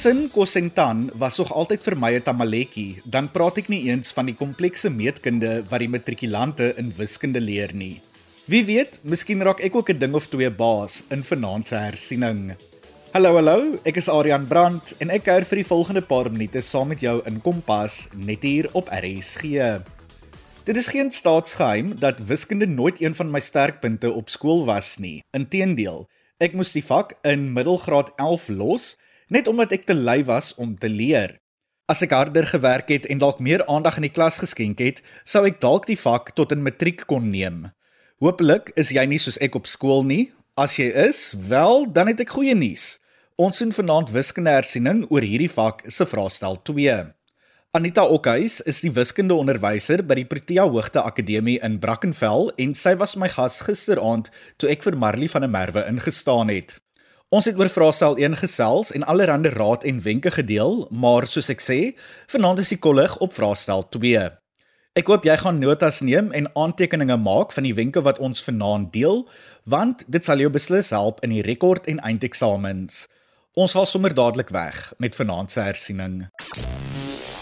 Sin, kos en tan was nog altyd vir my 'n tamaletjie. Dan praat ek nie eens van die komplekse meetkunde wat die matrikulante in wiskunde leer nie. Wie weet, miskien raak ek ook 'n ding of twee baas in vanaand se hersiening. Hallo hallo, ek is Adrian Brandt en ek kuier vir die volgende paar minute saam met jou in Kompas net hier op RSG. Dit is geen staatsgeheim dat wiskunde nooit een van my sterkpunte op skool was nie. Inteendeel, ek moes die vak in middelgraad 11 los net omdat ek te lui was om te leer. As ek harder gewerk het en dalk meer aandag in die klas geskenk het, sou ek dalk die vak tot in matriek kon neem. Hoopelik is jy nie soos ek op skool nie. As jy is, wel, dan het ek goeie nuus. Ons doen vanaand wiskunde hersiening oor hierdie vak se vraestel 2. Anita Okhuis is die wiskundeonderwyser by die Protea Hoogte Akademie in Brackenfell en sy was my gas gisteraand toe ek vir Marley van der Merwe ingestaan het. Ons het oor vraestel 1 gesels en allerlei raad en wenke gedeel, maar soos ek sê, vanaand is die kollig op vraestel 2. Ek hoop jy gaan notas neem en aantekeninge maak van die wenke wat ons vanaand deel, want dit sal jou beslis help in die rekord en eindeksamens. Ons val sommer dadelik weg met vanaand se hersiening.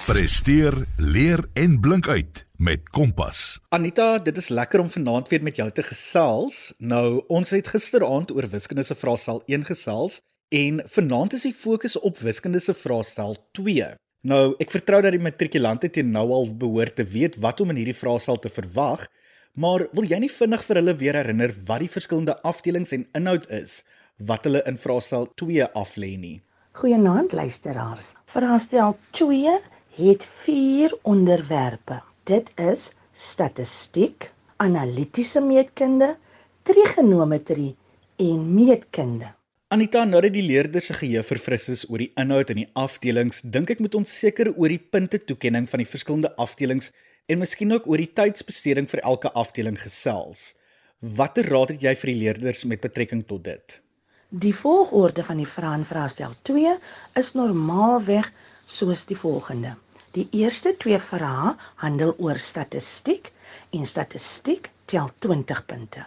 Presteer, leer en blink uit met Kompas. Anita, dit is lekker om vanaand weer met jou te gesels. Nou, ons het gisteraand oor wiskunde se vraestel 1 gesels en vanaand is die fokus op wiskunde se vraestel 2. Nou, ek vertrou dat die matrikulante teen nou al behoort te weet wat om in hierdie vraestel te verwag, maar wil jy nie vinnig vir hulle weer herinner wat die verskillende afdelings en inhoud is wat hulle in vraestel 2 aflê nie? Goeienaand luisteraars. Vraestel 2 het vier onderwerpe. Dit is statistiek, analitiese meetkunde, trigonometrie en meetkunde. Anita, nou dat die leerders se geheue verfris is oor die inhoud en die afdelings, dink ek moet ons seker oor die punte toekenning van die verskillende afdelings en miskien ook oor die tydsbesteding vir elke afdeling gesels. Watter raad het jy vir die leerders met betrekking tot dit? Die volgorde van die vrae in vraestel 2 is normaalweg soos die volgende. Die eerste twee vrae handel oor statistiek en statistiek tel 20 punte.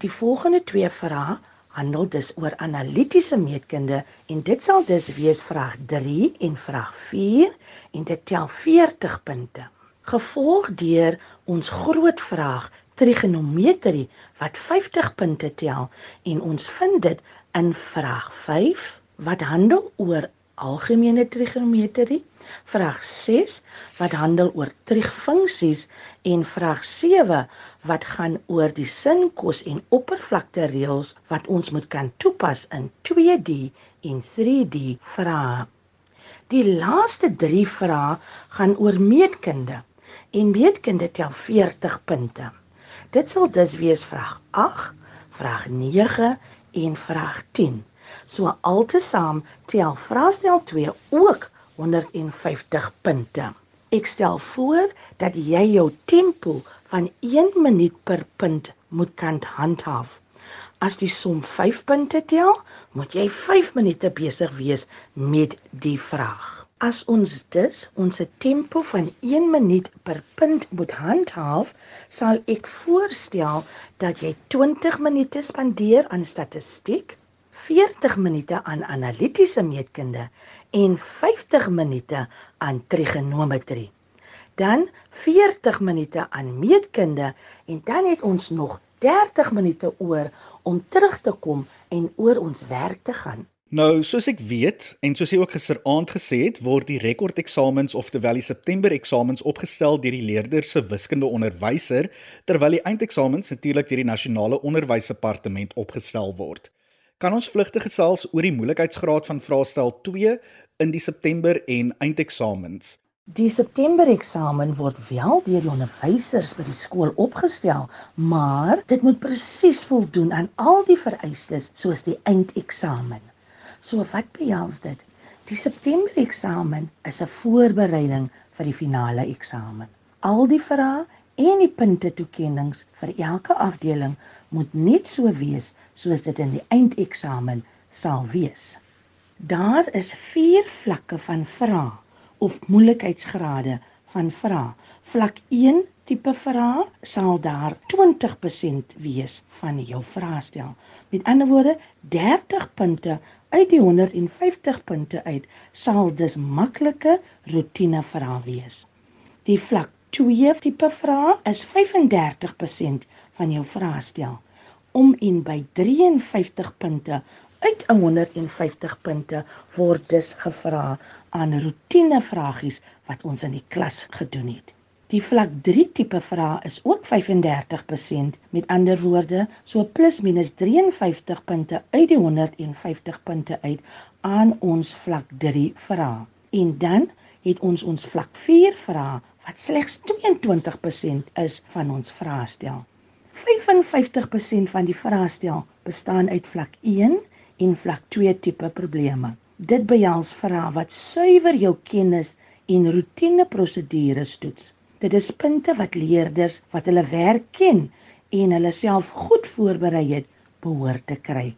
Die volgende twee vrae handel dus oor analitiese meetkunde en dit sal dus wees vraag 3 en vraag 4 en dit tel 40 punte. Gevolg deur ons groot vraag trigonometrie wat 50 punte tel en ons vind dit in vraag 5 wat handel oor algemene trigonometrie, vraag 6 wat handel oor trigfunksies en vraag 7 wat gaan oor die sinkos en oppervlakte reëls wat ons moet kan toepas in 2D en 3D vrae. Die laaste 3 vrae gaan oor meetkunde en meetkunde tel 40 punte. Dit sal dus wees vraag 8, vraag 9 en vraag 10. So altesaam tel vraestel 2 ook 150 punte. Ek stel voor dat jy jou tempo van 1 minuut per punt moet kan handhaaf. As die som 5 punte tel, moet jy 5 minute besig wees met die vraag. As ons dus ons tempo van 1 minuut per punt moet handhaaf, sal ek voorstel dat jy 20 minute spandeer aan statistiek 40 minute aan analitiese meetkunde en 50 minute aan trigonometrie. Dan 40 minute aan meetkunde en dan het ons nog 30 minute oor om terug te kom en oor ons werk te gaan. Nou, soos ek weet en soos jy ook gisteraand gesê het, word die rekordeksamens oftewel die September eksamens opgestel deur die leerders se wiskunde onderwyser terwyl die eindeksamens natuurlik deur die nasionale onderwysdepartement opgestel word kan ons vlugtig gesels oor die moeilikheidsgraad van vraestel 2 in die September en eindeksamens. Die September eksamen word wel deur die onderwysers by die skool opgestel, maar dit moet presies voldoen aan al die vereistes soos die eindeksamen. So wat behels dit? Die September eksamen is 'n voorbereiding vir die finale eksamen. Al die vrae en die punte toekenninge vir elke afdeling moet net so wees soos dit in die eindeksamen sal wees. Daar is 4 vlakke van vrae of moeilikheidsgrade van vrae. Vlak 1 tipe vrae sal daar 20% wees van jou vraestel. Met ander woorde, 30 punte uit die 150 punte uit sal dus maklike rotine vrae wees. Die vlak 2 tipe vrae is 35% van jou vraestel om en by 53 punte uit 150 punte word dus gevra aan rotine vragies wat ons in die klas gedoen het. Die vlak 3 tipe vrae is ook 35%, met ander woorde, so plus minus 53 punte uit die 150 punte uit aan ons vlak 3 vrae. En dan het ons ons vlak 4 vrae wat slegs 22% is van ons vraestel. 55% van die vraestel bestaan uit vlak 1 en vlak 2 tipe probleme. Dit behels vrae wat suiwer jou kennis en roetine prosedures toets. Dit is punte wat leerders wat hulle werk ken en hulle self goed voorberei het, behoort te kry.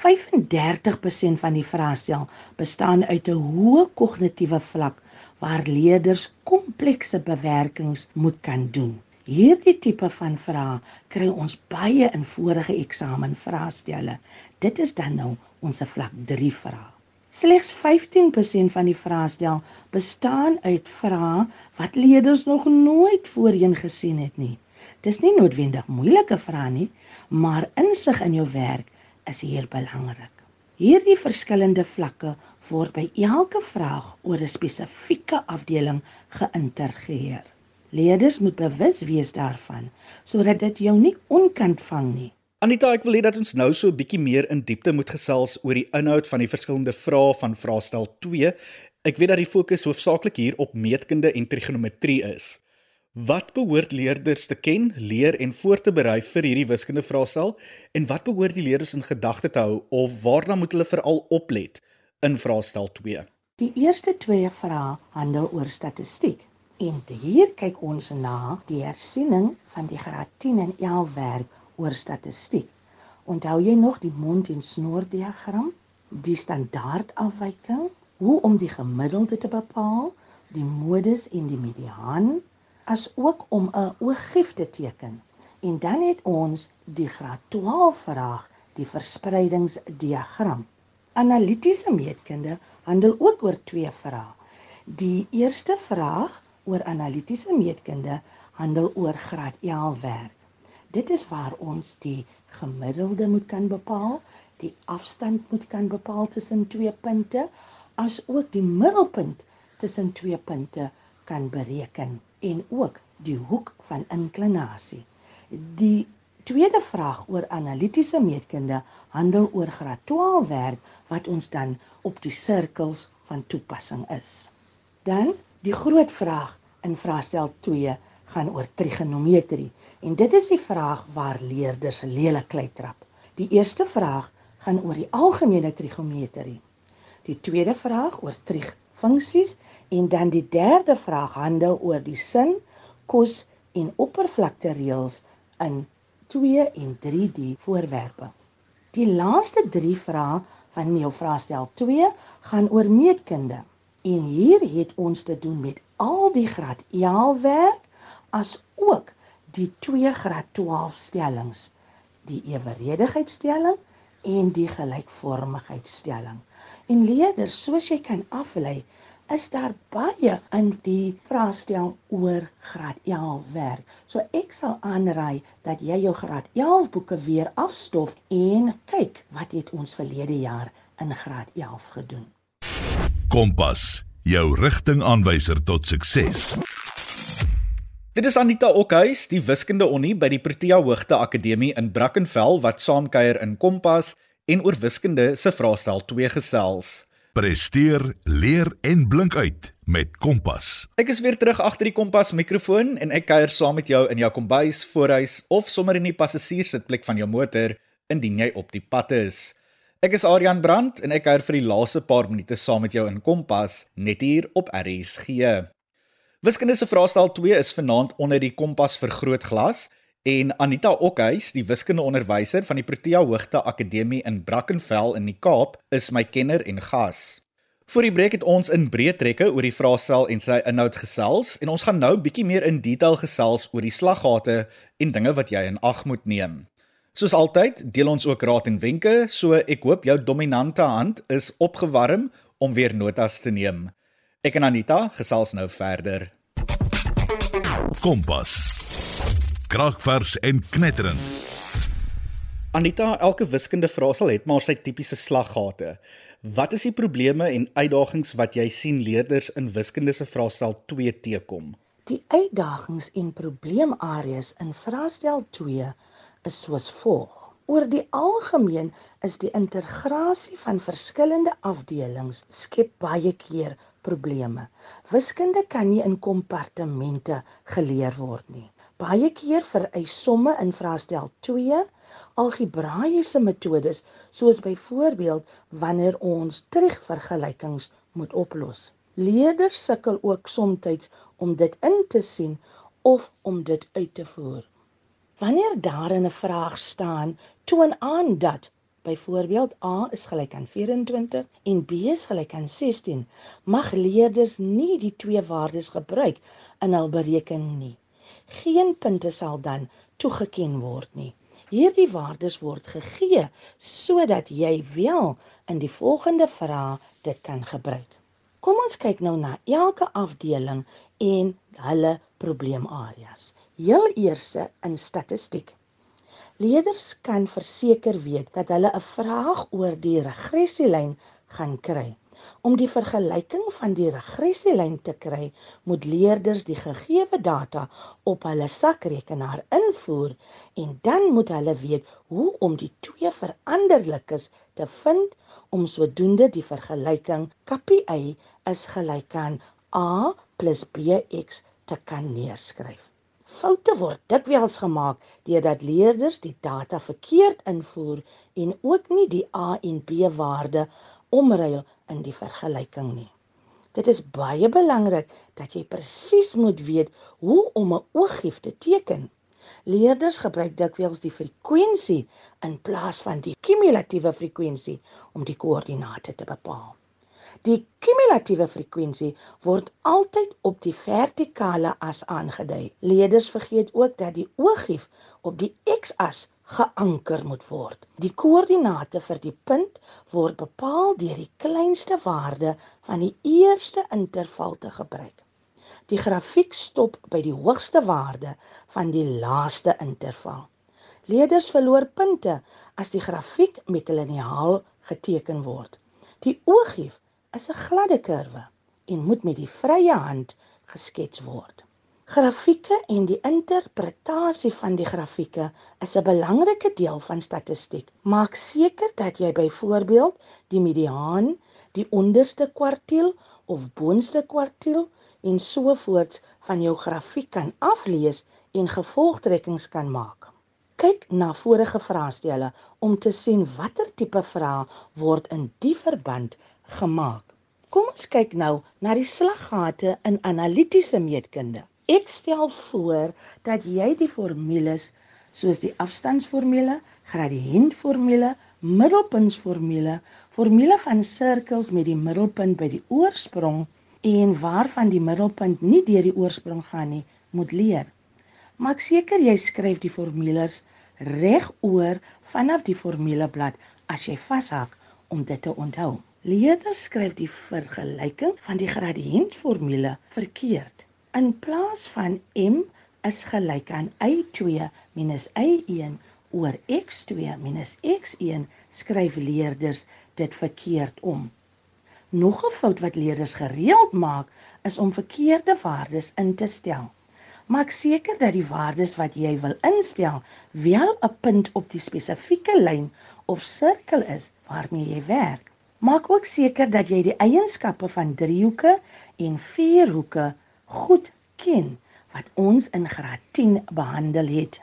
35% van die vraestel bestaan uit 'n hoë kognitiewe vlak waar leerders komplekse bewerkings moet kan doen. Hierdie tipe van vrae kry ons baie in vorige eksamen vraestelle. Dit is dan nou ons vlak 3 vrae. Slegs 15% van die vraestel bestaan uit vrae wat leerders nog nooit voorheen gesien het nie. Dis nie noodwendig moeilike vrae nie, maar insig in jou werk is hier belangrik. Hierdie verskillende vlakke word by elke vraag oor 'n spesifieke afdeling geïntegreer. Leerders moet bewus wees daarvan sodat dit jou nie onkant vang nie. Anita, ek wil hê dat ons nou so 'n bietjie meer in diepte moet gesels oor die inhoud van die verskillende vrae van vraestel 2. Ek weet dat die fokus hoofsaaklik hier op meetkunde en trigonometrie is. Wat behoort leerders te ken, leer en voor te berei vir hierdie wiskunde vraestel en wat behoort die leerders in gedagte te hou of waarna moet hulle veral oplet in vraestel 2? Die eerste twee vrae handel oor statistiek. En hier kyk ons na die hersiening van die graad 10 en 11 werk oor statistiek. Onthou jy nog die mond en snoer diagram, die standaard afwyking, hoe om die gemiddelde te bepaal, die modus en die mediaan, as ook om 'n ooggief te teken. En dan het ons die graad 12 vraag, die verspreidingsdiagram. Analitiese meetkunde handel ook oor twee vrae. Die eerste vraag oor analitiese meetkunde handel oor graad 11 werk. Dit is waar ons die gemiddelde moet kan bepaal, die afstand moet kan bepaal tussen twee punte, as ook die middelpunt tussen twee punte kan bereken en ook die hoek van inklinasie. Die tweede vraag oor analitiese meetkunde handel oor graad 12 werk wat ons dan op die sirkels van toepassing is. Dan die groot vraag in vraestel 2 gaan oor trigonometrie en dit is die vraag waar leerders lelik klei trap. Die eerste vraag gaan oor die algemene trigonometrie. Die tweede vraag oor trigfunksies en dan die derde vraag handel oor die sin, kos en oppervlakte reëls in 2 en 3D voorwerpe. Die laaste 3 vrae van jou vraestel 2 gaan oor meetkunde. En hier het ons te doen met al die graad 11 werk as ook die twee graad 12 stellings, die eweredigheidstelling en die gelykvormigheidstelling. En leerders, soos jy kan aflei, is daar baie in die vraestel oor graad 11 werk. So ek sal aanraai dat jy jou graad 11 boeke weer afstof en kyk wat het ons verlede jaar in graad 11 gedoen. Kompas, jou rigtingaanwyser tot sukses. Dit is Anita Okhuis, die wiskunde onnie by die Protea Hoogte Akademie in Brackenfell wat saamkuier in Kompas en oor wiskunde se vraestel 2 gesels. Presteer, leer en blink uit met Kompas. Ek is weer terug agter die Kompas mikrofoon en ek kuier saam met jou in jou kombuis, voorhuis of sommer in die passasierssitplek van jou motor indien jy op die pad is. Ek is Adrian Brandt en ek kuier vir die laaste paar minute saam met jou in Kompas net hier op RSG. Wiskunde se vraestel 2 is vanaand onder die Kompas vergrootglas en Anita Okhuis, die wiskundeonderwyser van die Protea Hoogte Akademie in Brackenfell in die Kaap, is my kenner en gas. Voor die breek het ons in breë trekke oor die vraestel en sy inhoud gesels en ons gaan nou bietjie meer in detail gesels oor die slaggate en dinge wat jy in ag moet neem. Soos altyd, deel ons ook raad en wenke, so ek hoop jou dominante hand is opgewarm om weer notas te neem. Ek en Anita gesels nou verder. Kompas. Kragvers en knetterend. Anita, elke wiskunde vraestel het maar sy tipiese slaggate. Wat is die probleme en uitdagings wat jy sien leerders in wiskunde se vraestel 2 teekom? Die uitdagings en probleemareas in vraestel 2 is soos volg. Oor die algemeen is die integrasie van verskillende afdelings skep baie keer probleme. Wiskunde kan nie in kompartemente geleer word nie. Baie keer vereis somme in vraestel 2 algebraïese metodes soos byvoorbeeld wanneer ons terugvergelykings moet oplos. Leerders sukkel ook soms om dit in te sien of om dit uit te voer. Wanneer daar in 'n vraag staan, toon aan dat byvoorbeeld A is gelyk aan 24 en B is gelyk aan 16, mag leerders nie die twee waardes gebruik in hul berekening nie. Geen punte sal dan toegeken word nie. Hierdie waardes word gegee sodat jy wel in die volgende vraag dit kan gebruik. Kom ons kyk nou na elke afdeling en hulle probleemareas. Heel eerste in statistiek. Leerders kan verseker weet dat hulle 'n vraag oor die regressielyn gaan kry. Om die vergelyking van die regressielyn te kry, moet leerders die gegeewe data op hulle sakrekenaar invoer en dan moet hulle weet hoe om die twee veranderlikes te vind om sodoende die vergelyking KPI is gelyk aan A + BX te kan neerskryf. Foute word dikwels gemaak deurdat leerders die data verkeerd invoer en ook nie die A en B waarde omruil in die vergelyking nie. Dit is baie belangrik dat jy presies moet weet hoe om 'n oogief te teken. Leerders gebruik dikwels die frekwensie in plaas van die kumulatiewe frekwensie om die koördinate te bepaal. Die kumulatiewe frekwensie word altyd op die vertikale as aangedui. Leerders vergeet ook dat die oogief op die x-as geanker moet word. Die koördinate vir die punt word bepaal deur die kleinste waarde van die eerste interval te gebruik. Die grafiek stop by die hoogste waarde van die laaste interval. Leerders verloor punte as die grafiek met 'n liniaal geteken word. Die oogief is 'n gladde kurwe en moet met die vrye hand geskets word. Grafieke en die interpretasie van die grafieke is 'n belangrike deel van statistiek. Maak seker dat jy byvoorbeeld die mediaan, die onderste kwartiel of boonste kwartiel en sovoorts van jou grafiek kan aflees en gevolgtrekkings kan maak. Kyk na vorige vraestelle om te sien watter tipe vrae word in die verband gemaak. Kom ons kyk nou na die slaggate in analitiese meetkunde. Ek stel voor dat jy die formules soos die afstandsformule, gradiëntformule, middelpuntsformule, formule van sirkels met die middelpunt by die oorsprong en waarvan die middelpunt nie deur die oorsprong gaan nie, moet leer. Maak seker jy skryf die formules regoor vanaf die formuleblad as jy vashak om dit te onthou. Leerders skryf die vergelyking van die gradiëntformule verkeerd. In plaas van m is gelyk aan y2 minus y1 oor x2 minus x1 skryf leerders dit verkeerd om. Nog 'n fout wat leerders gereeld maak is om verkeerde waardes in te stel. Maak seker dat die waardes wat jy wil instel wel 'n punt op die spesifieke lyn of sirkel is waarmee jy werk. Maak ook seker dat jy die eienskappe van driehoeke en vierhoeke goed ken wat ons in graad 10 behandel het.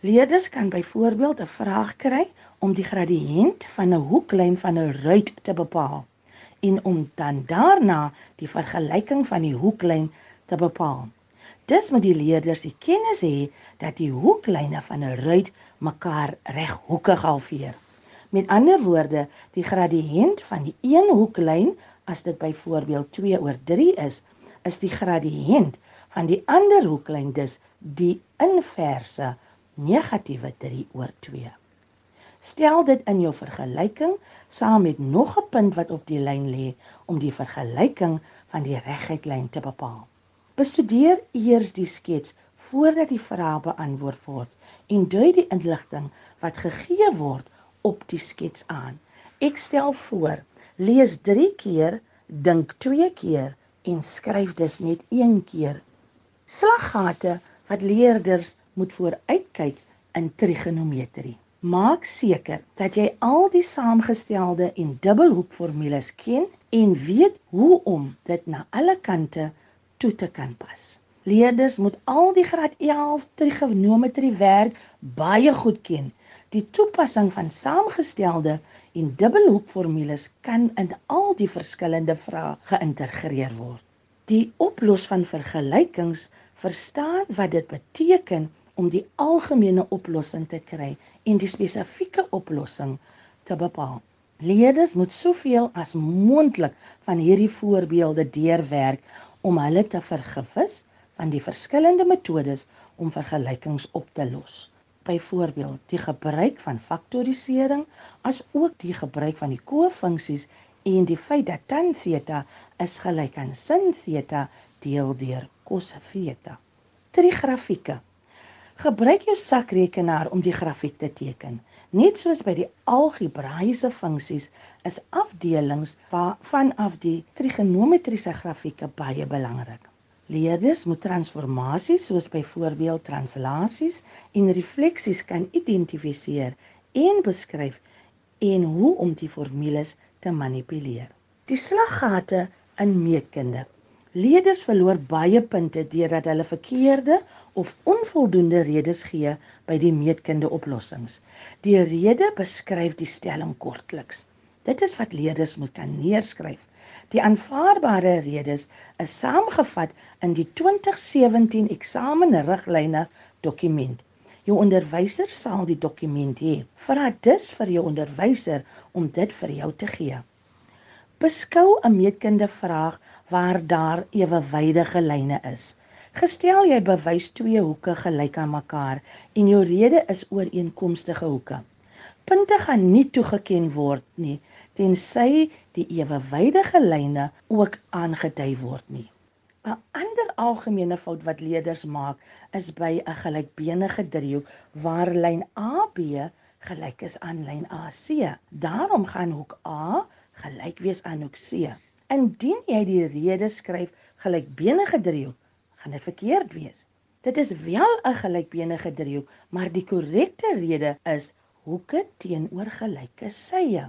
Leerders kan byvoorbeeld 'n vraag kry om die gradiënt van 'n hoeklyn van 'n ruit te bepaal en om dan daarna die vergelyking van die hoeklyn te bepaal. Dis moet die leerders die kennis hê dat die hoeklyne van 'n ruit mekaar reghoekig halveer. Met ander woorde, die gradiënt van die een hoeklyn as dit byvoorbeeld 2 oor 3 is, is die gradiënt van die ander hoeklyn dus die inverse negatiewe 3 oor 2. Stel dit in jou vergelyking saam met nog 'n punt wat op die lyn lê om die vergelyking van die reguit lyn te bepaal. Bestudeer eers die skets voordat die vrae beantwoord word en dui die inligting wat gegee word op die skets aan. Ek stel voor, lees 3 keer, dink 2 keer en skryf dus net 1 keer. Slaggate wat leerders moet vooruitkyk in trigonometrie. Maak seker dat jy al die saamgestelde en dubbelhoekformules ken en weet hoe om dit na alle kante toe te kan pas. Leerders moet al die graad 11 trigonometrie werk baie goed ken. Die toepassing van saamgestelde en dubbelhoekformules kan in al die verskillende vrae geïntegreer word. Die oplos van vergelykings verstaan wat dit beteken om die algemene oplossing te kry en die spesifieke oplossing te bepaal. Leerders moet soveel as moontlik van hierdie voorbeelde deurwerk om hulle te vergewis van die verskillende metodes om vergelykings op te los byvoorbeeld die gebruik van faktorisering as ook die gebruik van die kofunksies en die feit dat tan theta is gelyk aan sin theta deel deur cos theta. Trigrafieke. Gebruik jou sakrekenaar om die grafiek te teken. Net soos by die algebraïese funksies is afdelings vanaf die trigonometriese grafieke baie belangrik. Leerders moet transformasies soos byvoorbeeld translasies en refleksies kan identifiseer en beskryf en hoe om die formules te manipuleer. Die slaggate in meetkunde. Leerders verloor baie punte deurdat hulle verkeerde of onvoldoende redes gee by die meetkunde oplossings. Die rede beskryf die stelling kortliks. Dit is wat leerders moet kan neerskryf. Die aanvaarbare redes is saamgevat in die 2017 eksamenriglyne dokument. Jou onderwyser sal die dokument hê. Vra dus vir jou onderwyser om dit vir jou te gee. Beskou 'n meetkunde vraag waar daar ewewydige lyne is. Gestel jy bewys twee hoeke gelyk aan mekaar en jou rede is ooreenkomstige hoeke. Punte gaan nie toegeken word nie tensy die ewewydige lyne ook aangedui word nie. 'n Ander algemene fout wat leerders maak is by 'n gelykbenige driehoek waar lyn AB gelyk is aan lyn AC. Daarom gaan hoek A gelyk wees aan hoek C. Indien jy die rede skryf gelykbenige driehoek, gaan dit verkeerd wees. Dit is wel 'n gelykbenige driehoek, maar die korrekte rede is hoeke teenoor gelyke sye.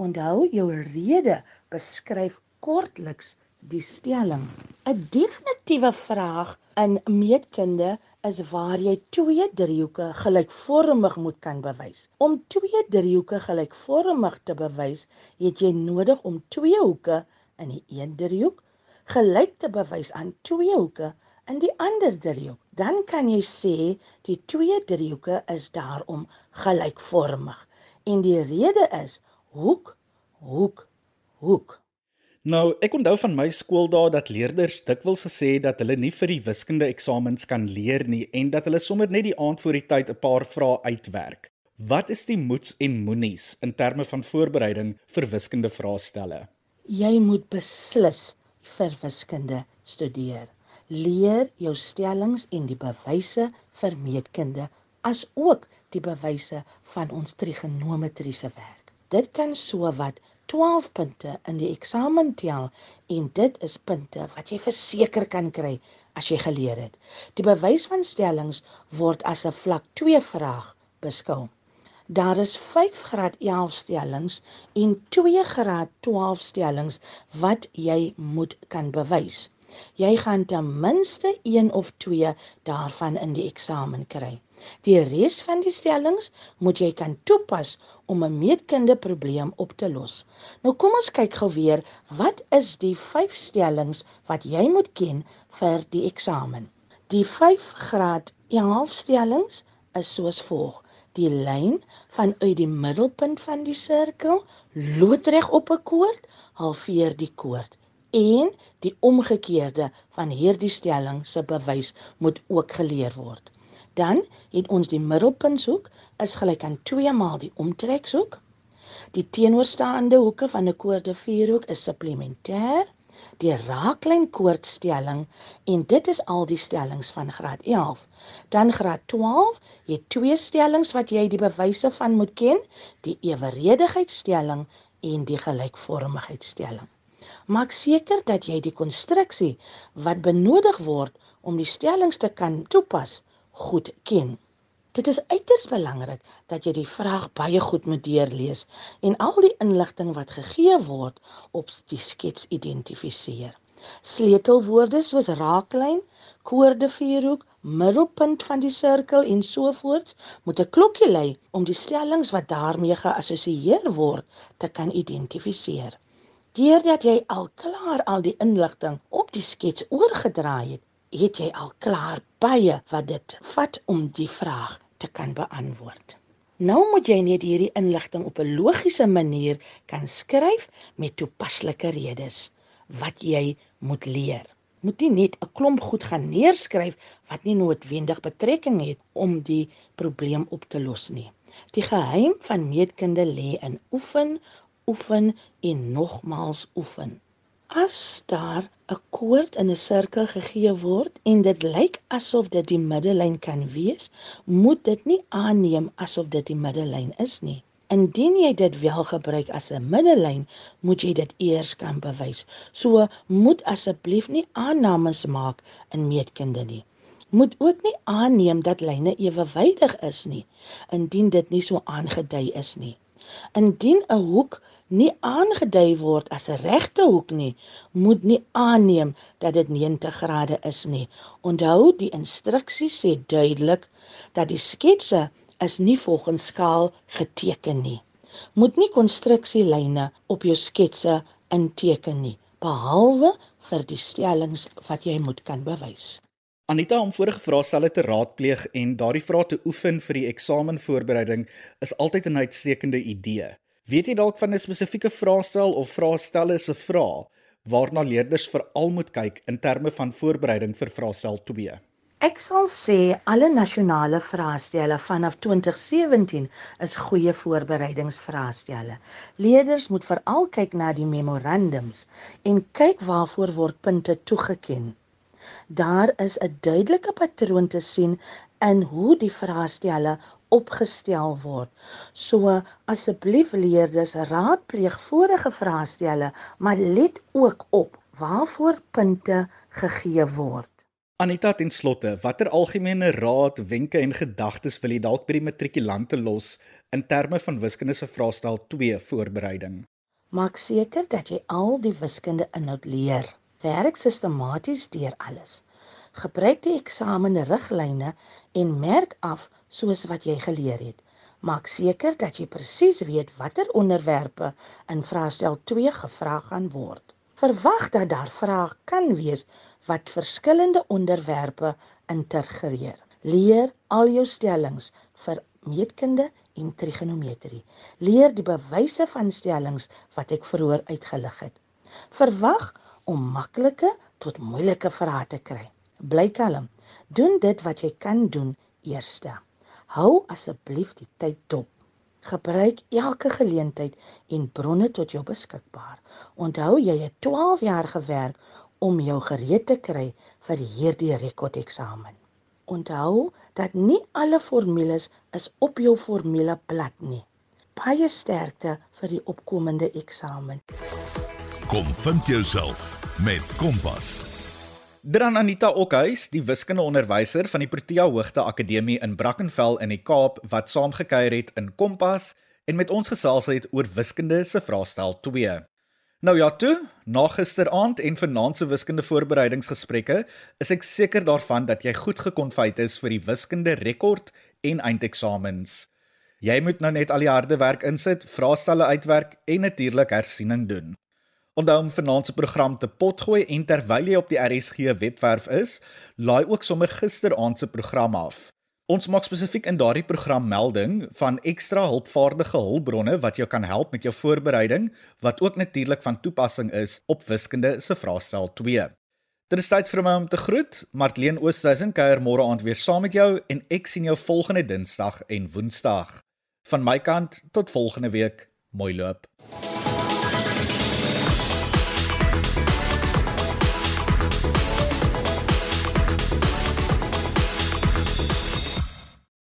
Onthou jou rede beskryf kortliks die stelling. 'n Definitiewe vraag in meetkunde is waar jy twee driehoeke gelykvormig moet kan bewys. Om twee driehoeke gelykvormig te bewys, het jy nodig om twee hoeke in die een driehoek gelyk te bewys aan twee hoeke in die ander driehoek. Dan kan jy sê die twee driehoeke is daarom gelykvormig. En die rede is hoek, hoek, hoek. Nou, ek onthou van my skooldae dat leerders dikwels gesê het dat hulle nie vir die wiskunde eksamens kan leer nie en dat hulle sommer net die aand voor die tyd 'n paar vrae uitwerk. Wat is die moets en moenies in terme van voorbereiding vir wiskunde vraestelle? Jy moet beslis vir wiskunde studeer. Leer jou stellings en die bewyse vir meetkunde as ook die bewyse van ons trigonometriese werk. Dit kan sowat 12 punte in die eksamen tel en dit is punte wat jy verseker kan kry as jy geleer het. Die bewys van stellings word as 'n vlak 2 vraag beskou. Daar is 5 graad 11 stellings en 2 graad 12 stellings wat jy moet kan bewys. Jy gaan ten minste 1 of 2 daarvan in die eksamen kry. Die res van die stellings moet jy kan toepas om 'n meetkunde probleem op te los. Nou kom ons kyk gou weer, wat is die 5 stellings wat jy moet ken vir die eksamen? Die 5 graad 11 stellings is soos volg: die lyn vanuit die middelpunt van die sirkel loodreg op 'n koord, halveer die koord. En die omgekeerde van hierdie stelling se bewys moet ook geleer word. Dan het ons die middelpuntshoek is gelyk aan 2 maal die omtrekshoek. Die teenoorstaande hoeke van 'n koorde vierhoek is supplementêr die raaklyn koordstelling en dit is al die stellings van graad 11. Dan graad 12 het twee stellings wat jy die bewyse van moet ken, die eweredigheidstelling en die gelykvormigheidstelling. Maak seker dat jy die konstruksie wat benodig word om die stellings te kan toepas, goed ken. Dit is uiters belangrik dat jy die vraag baie goed moet deurlees en al die inligting wat gegee word op die skets identifiseer. Sleutelwoorde soos raaklyn, koordevierhoek, middelpunt van die sirkel en so voort moet 'n klokkie lui om die stellings wat daarmee geassosieer word te kan identifiseer. Deurdat jy al klaar al die inligting op die skets oorgedraai het, het jy al klaar baie wat dit vat om die vraag te kan beantwoord. Nou moet jy net hierdie inligting op 'n logiese manier kan skryf met toepaslike redes wat jy moet leer. Moet nie net 'n klomp goed gaan neerskryf wat nie noodwendig betrekking het om die probleem op te los nie. Die geheim van meetkunde lê in oefen, oefen en nogmaals oefen. As daar 'n koord in 'n sirkel gegee word en dit lyk asof dit die middellyn kan wees, moet dit nie aanneem asof dit die middellyn is nie. Indien jy dit wel gebruik as 'n middellyn, moet jy dit eers kan bewys. So moet asseblief nie aannames maak in meetkunde nie. Moet ook nie aanneem dat lyne ewewydig is nie, indien dit nie so aangedui is nie. Indien 'n hoek nie aangedui word as 'n regte hoek nie, moet nie aanneem dat dit 90 grade is nie. Onthou, die instruksies sê duidelik dat die sketse is nie volgens skaal geteken nie. Moet nie konstruksielyne op jou sketse inteken nie, behalwe vir die stellings wat jy moet kan bewys. Anita om vorige vraestelle te raadpleeg en daardie vrae te oefen vir die eksamenvoorbereiding is altyd 'n uitstekende idee. Weet jy dalk van 'n spesifieke vraestel of vraestelle se vrae waarna leerders veral moet kyk in terme van voorbereiding vir vraestel 2? Ek sal sê alle nasionale vraestelle vanaf 2017 is goeie voorbereidingsvraestelle. Leerders moet veral kyk na die memorandums en kyk waarvoor word punte toegeken. Daar is 'n duidelike patroon te sien in hoe die vraestelle opgestel word. So asseblief leerders raadpleeg vorige vraestelle, maar let ook op waarvoor punte gegee word. Anita ten slotte, watter algemene raad, wenke en gedagtes wil jy dalk by die matrikulante los in terme van wiskunde se vraestel 2 voorbereiding? Maak seker dat jy al die wiskunde inhoud leer. Werk sistematies deur alles. Gebruik die eksamenriglyne en merk af soos wat jy geleer het. Maak seker dat jy presies weet watter onderwerpe in vraestel 2 gevra gaan word. Verwag dat daar vrae kan wees wat verskillende onderwerpe integreer. Leer al jou stellings vir meetkunde en trigonometrie. Leer die bewyse van stellings wat ek vroeër uitgelig het. Verwag om maklike tot moeilike vrae te kry. Bly kalm. Doen dit wat jy kan doen eerste. Hou asseblief die tyd dop. Gebruik elke geleentheid en bronne tot jou beskikbaar. Onthou jy het 12 jaar gewerk om jou gereed te kry vir hierdie rekordeksamen. Onthou dat nie alle formules is op jou formuleblad nie. Baie sterkte vir die opkomende eksamen. Kom vind jouself met Kompas. Dran Anita Okhuis, die wiskundeonderwyser van die Protea Hoogte Akademie in Brackenfell in die Kaap wat saamgekuier het in Kompas en met ons gesels het oor wiskunde se vraestel 2. Nou ja, toe, na gisteraand en vanaand se wiskunde voorbereidingsgesprekke, is ek seker daarvan dat jy goed gekonfyt is vir die wiskunde rekord en eindeksamens. Jy moet nou net al die harde werk insit, vraestelle uitwerk en natuurlik hersiening doen. Onthou om vanaand se program te potgooi en terwyl jy op die RSG webwerf is, laai ook sommer gisteraand se program af. Ons maak spesifiek in daardie program melding van ekstra hulpvaardige hulpbronne wat jou kan help met jou voorbereiding wat ook natuurlik van toepassing is op wiskunde se vraestel 2. Dit is tyd vir my om te groet. Martleen Oosthuizen kuier môre aand weer saam met jou en ek sien jou volgende Dinsdag en Woensdag. Van my kant tot volgende week. Mooi loop.